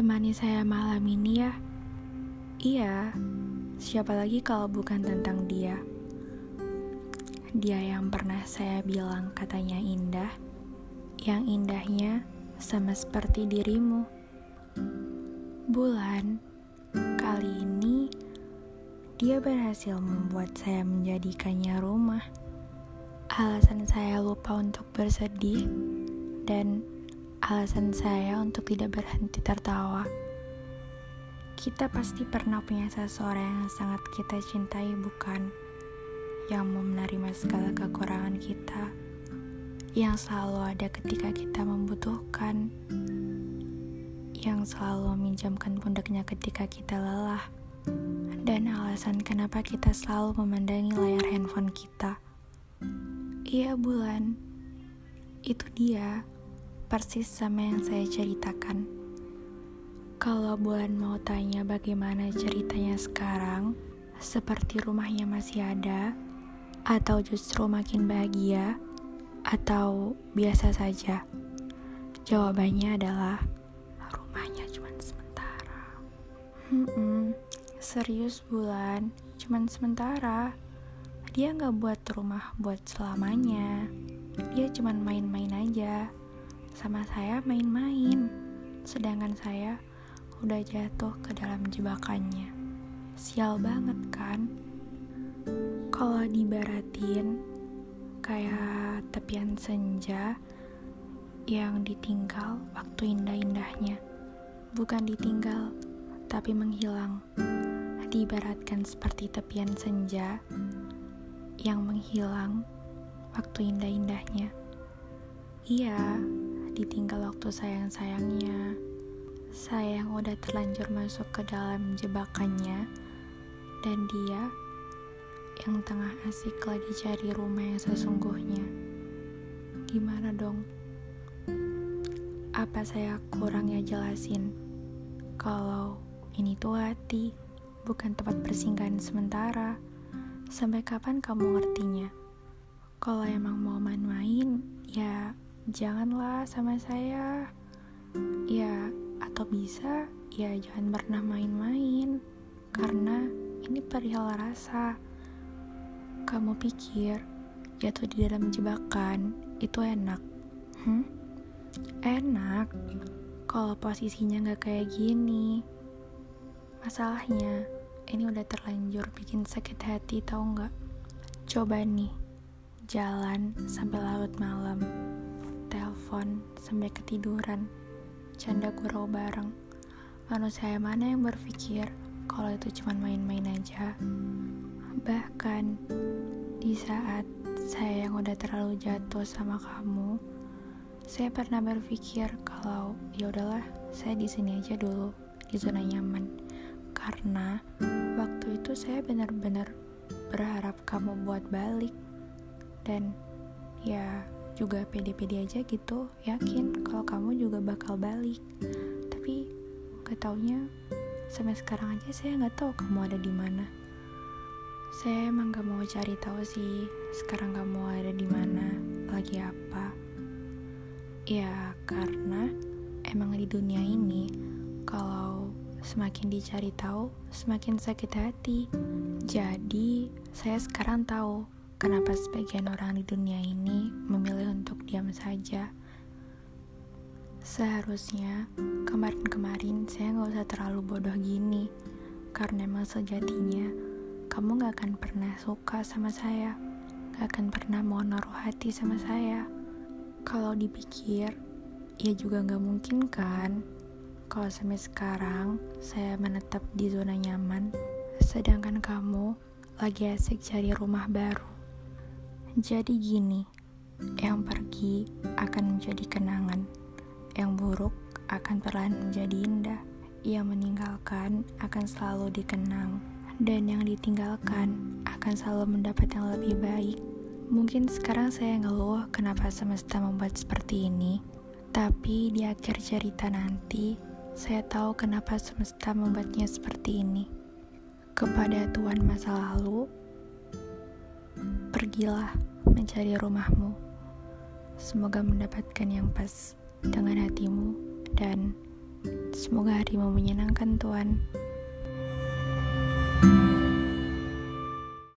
Temani saya malam ini ya. Iya, siapa lagi kalau bukan tentang dia. Dia yang pernah saya bilang katanya indah, yang indahnya sama seperti dirimu. Bulan, kali ini dia berhasil membuat saya menjadikannya rumah. Alasan saya lupa untuk bersedih dan alasan saya untuk tidak berhenti tertawa. Kita pasti pernah punya seseorang yang sangat kita cintai, bukan? Yang mau menerima segala kekurangan kita, yang selalu ada ketika kita membutuhkan, yang selalu meminjamkan pundaknya ketika kita lelah, dan alasan kenapa kita selalu memandangi layar handphone kita. Iya, bulan, itu dia persis sama yang saya ceritakan. Kalau Bulan mau tanya bagaimana ceritanya sekarang, seperti rumahnya masih ada, atau justru makin bahagia, atau biasa saja? Jawabannya adalah rumahnya cuma sementara. Hmm, serius Bulan, cuma sementara. Dia nggak buat rumah buat selamanya. Dia cuma main-main aja sama saya main-main, sedangkan saya udah jatuh ke dalam jebakannya. Sial banget kan? Kalau dibaratin kayak tepian senja yang ditinggal waktu indah-indahnya. Bukan ditinggal, tapi menghilang. Diibaratkan seperti tepian senja yang menghilang waktu indah-indahnya. Iya, ditinggal waktu sayang-sayangnya. Sayang udah terlanjur masuk ke dalam jebakannya, dan dia yang tengah asik lagi cari rumah yang sesungguhnya. Gimana dong? Apa saya kurang ya jelasin? Kalau ini tuh hati, bukan tempat persinggahan sementara. Sampai kapan kamu ngertinya? Kalau emang mau main-main, ya janganlah sama saya. Ya, atau bisa ya jangan pernah main-main. Karena ini perihal rasa. Kamu pikir jatuh di dalam jebakan itu enak? Hmm? Enak kalau posisinya gak kayak gini. Masalahnya, ini udah terlanjur bikin sakit hati tau gak? Coba nih, jalan sampai larut malam telepon sampai ketiduran, canda gurau bareng. Manusia mana yang berpikir kalau itu cuma main-main aja? Bahkan di saat saya yang udah terlalu jatuh sama kamu, saya pernah berpikir kalau ya udahlah, saya di sini aja dulu di zona nyaman. Karena waktu itu saya benar-benar berharap kamu buat balik dan ya juga pede-pede aja gitu yakin kalau kamu juga bakal balik. Tapi gak taunya sampai sekarang aja saya nggak tahu kamu ada di mana. Saya emang gak mau cari tahu sih sekarang kamu ada di mana lagi apa. Ya karena emang di dunia ini kalau semakin dicari tahu semakin sakit hati. Jadi saya sekarang tahu Kenapa sebagian orang di dunia ini memilih untuk diam saja? Seharusnya kemarin-kemarin saya nggak usah terlalu bodoh gini, karena emang sejatinya kamu gak akan pernah suka sama saya, gak akan pernah mau naruh hati sama saya. Kalau dipikir, ya juga gak mungkin kan kalau sampai sekarang saya menetap di zona nyaman, sedangkan kamu lagi asik cari rumah baru. Jadi gini, yang pergi akan menjadi kenangan, yang buruk akan perlahan menjadi indah, yang meninggalkan akan selalu dikenang, dan yang ditinggalkan akan selalu mendapat yang lebih baik. Mungkin sekarang saya ngeluh kenapa semesta membuat seperti ini, tapi di akhir cerita nanti, saya tahu kenapa semesta membuatnya seperti ini. Kepada Tuhan masa lalu, pergilah mencari rumahmu. Semoga mendapatkan yang pas dengan hatimu dan Semoga harimu menyenangkan, Tuan.